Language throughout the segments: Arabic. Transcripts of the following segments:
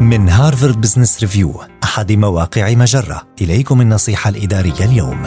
من هارفارد بزنس ريفيو أحد مواقع مجرة. إليكم النصيحة الإدارية اليوم.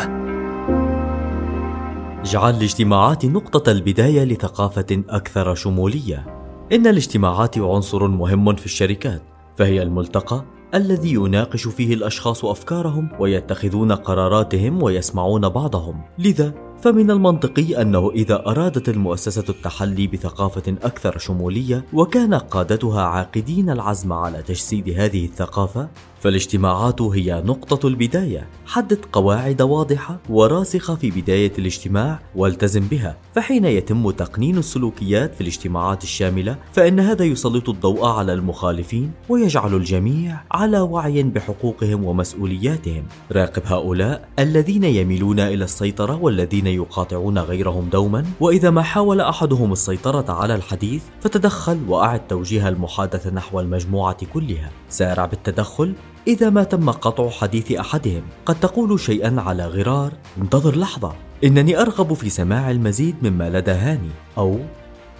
اجعل الاجتماعات نقطة البداية لثقافة أكثر شمولية. إن الاجتماعات عنصر مهم في الشركات فهي الملتقى الذي يناقش فيه الأشخاص أفكارهم ويتخذون قراراتهم ويسمعون بعضهم. لذا فمن المنطقي أنه إذا أرادت المؤسسة التحلي بثقافة أكثر شمولية وكان قادتها عاقدين العزم على تجسيد هذه الثقافة فالاجتماعات هي نقطة البداية، حدد قواعد واضحة وراسخة في بداية الاجتماع والتزم بها، فحين يتم تقنين السلوكيات في الاجتماعات الشاملة، فإن هذا يسلط الضوء على المخالفين ويجعل الجميع على وعي بحقوقهم ومسؤولياتهم. راقب هؤلاء الذين يميلون إلى السيطرة والذين يقاطعون غيرهم دوما، وإذا ما حاول أحدهم السيطرة على الحديث فتدخل وأعد توجيه المحادثة نحو المجموعة كلها. سارع بالتدخل إذا ما تم قطع حديث أحدهم قد تقول شيئا على غرار. انتظر لحظة. إنني أرغب في سماع المزيد مما لدى هاني. أو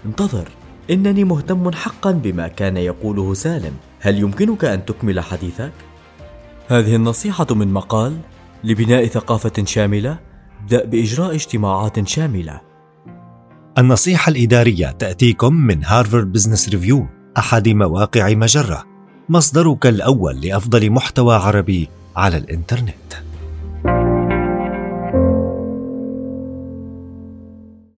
انتظر. إنني مهتم حقا بما كان يقوله سالم. هل يمكنك أن تكمل حديثك؟ هذه النصيحة من مقال لبناء ثقافة شاملة ابدأ بإجراء اجتماعات شاملة. النصيحة الإدارية تأتيكم من هارفارد بزنس ريفيو أحد مواقع مجرة. مصدرك الأول لأفضل محتوى عربي على الإنترنت.